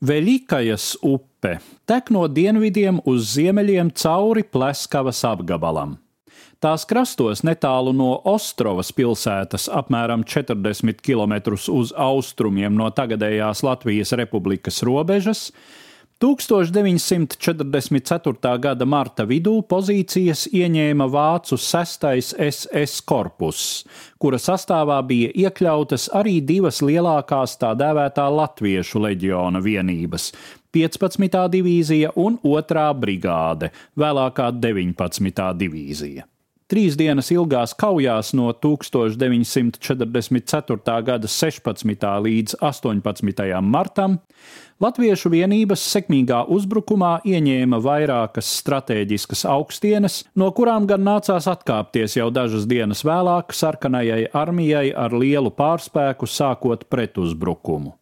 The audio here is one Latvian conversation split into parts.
Veļikajas upe tek no dienvidiem uz ziemeļiem cauri Pleskavas apgabalam. Tās krastos netālu no Ostrovas pilsētas, apmēram 40 km uz austrumiem no tagadējās Latvijas republikas robežas, 1944. gada marta vidū pozīcijas ieņēma vācu 6. SS korpus, kura sastāvā bija iekļautas arī divas lielākās tā dēvētā latviešu leģiona vienības - 15. divīzija un 2. brigāde, vēlākā 19. divīzija. Trīs dienas ilgās kaujās no 1944. gada 16. līdz 18. martam Latviešu vienības sekmīgā uzbrukumā ieņēma vairākas stratēģiskas augstienes, no kurām gan nācās atkāpties jau dažas dienas vēlāk sarkanajai armijai ar lielu pārspēku sākot pretuzbrukumu.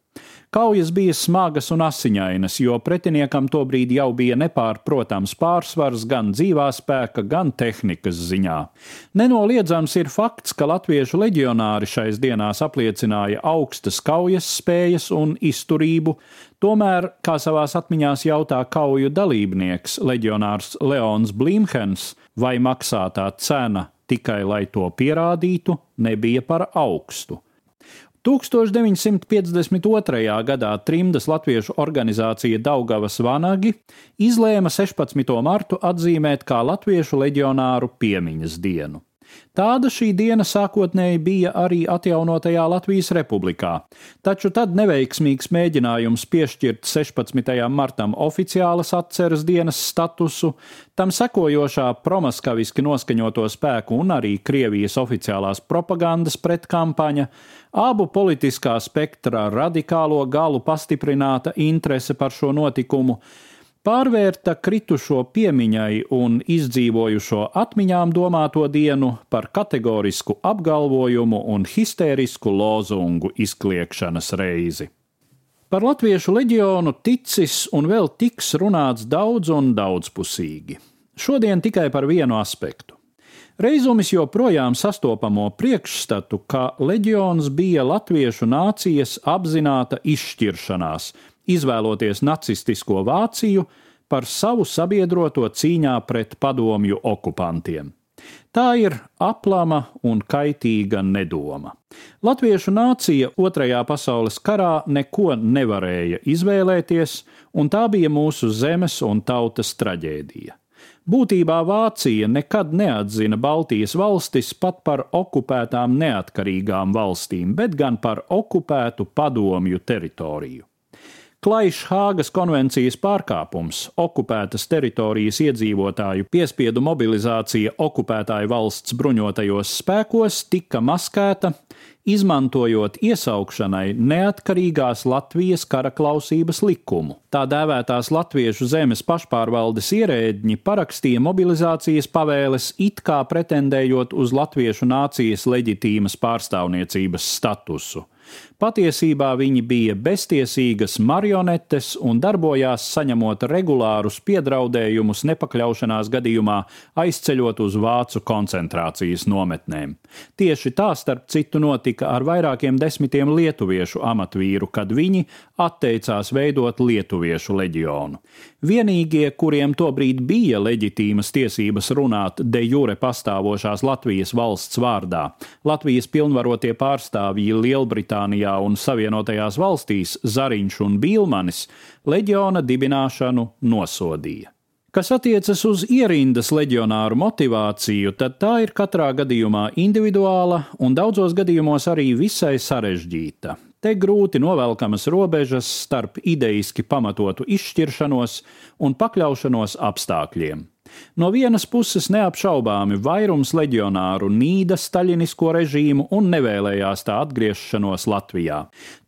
Kaujas bija smagas un asiņainas, jo pretiniekam tobrīd jau bija nepārprotams pārsvars gan dzīvā spēka, gan tehnikas ziņā. Nenoliedzams ir fakts, ka latviešu leģionāri šais dienās apliecināja augstas kaujas spējas un izturību, tomēr, kā savās atmiņās jautā kauju dalībnieks, leģionārs Leons Blimhens, vai maksātā cena tikai lai to pierādītu, nebija par augstu. 1952. gadā trimdas latviešu organizācija Daugavas Vanagi izlēma 16. martu atzīmēt kā latviešu leģionāru piemiņas dienu. Tāda šī diena sākotnēji bija arī atjaunotajā Latvijas republikā, taču tad neveiksmīgs mēģinājums piešķirt 16. martam oficiālas atceres dienas statusu, tam sekojošā promaskaviski noskaņoto spēku un arī Krievijas oficiālās propagandas pretkampaņa, abu politiskā spektra radikālo galu pastiprināta interese par šo notikumu, pārvērta kritušo piemiņai un izdzīvojušo atmiņām domāto dienu par kategorisku apgalvojumu un histērisku lozungu izkliekšanas reizi. Par latviešu leģionu ticis un vēl tiks runāts daudz un daudzpusīgi. Šodien tikai par vienu aspektu. Reizumis joprojām sastopamo priekšstatu, ka leģions bija latviešu nācijas apzināta izšķiršanās, izvēloties nacistisko Vāciju par savu sabiedroto cīņā pret padomju okupantiem. Tā ir aplama un kaitīga nedoma. Latviešu nācija Otrajā pasaules karā neko nevarēja izvēlēties, un tā bija mūsu zemes un tautas traģēdija. Būtībā Vācija nekad neatzina Baltijas valstis pat par okupētām neatkarīgām valstīm, bet gan par okupētu padomju teritoriju. Klaišs Hāgas konvencijas pārkāpums, okupētas teritorijas iedzīvotāju piespiedu mobilizācija okupētāju valsts bruņotajos spēkos tika maskēta, izmantojot iesaukšanai neatkarīgās Latvijas karaklausības likumu. Tā dēvētās latviešu zemes pašpārvaldes ierēdņi parakstīja mobilizācijas pavēles, it kā pretendējot uz latviešu nācijas leģitīmas pārstāvniecības statusu. Patiesībā viņi bija beztiesīgas marionetes un darbojās saņemot regulārus piedraudējumus nepakļaušanās gadījumā aizceļot uz vācu koncentrācijas nometnēm. Tieši tā starp citu notika ar vairākiem desmitiem lietuviešu amatvīru, kad viņi atteicās veidot lietuviešu leģionu. Vienīgie, kuriem tobrīd bija leģitīmas tiesības runāt de jure pastāvošās Latvijas valsts vārdā, Latvijas pilnvarotie pārstāvji Lielbritānijā un Savienotajās valstīs Zariņš un Bīlmanis leģiona dibināšanu nosodīja. Kas attiecas uz ierindas leģionāru motivāciju, tad tā ir katrā gadījumā individuāla un daudzos gadījumos arī visai sarežģīta. Te grūti novelkamas robežas starp ideiski pamatotu izšķiršanos un pakļaušanos apstākļiem. No vienas puses neapšaubāmi vairums leģionāru nīda staļinisko režīmu un nevēlējās tā atgriešanos Latvijā.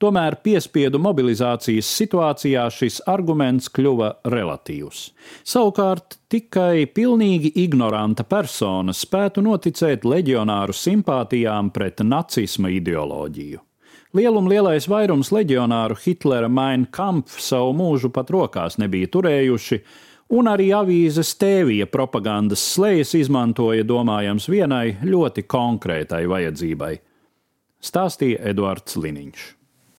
Tomēr piespiedu mobilizācijas situācijā šis arguments kļuva relatīvs. Savukārt tikai pilnīgi ignoranta persona spētu noticēt leģionāru simpātijām pret nacisma ideoloģiju. Lielum lielais vairums leģionāru Hitlera Mein Kampf savu mūžu pat rokās nebija turējuši, un arī avīzes tēvija propagandas slējas izmantoja domājams vienai ļoti konkrētai vajadzībai. Stāstīja Eduards Liniņš.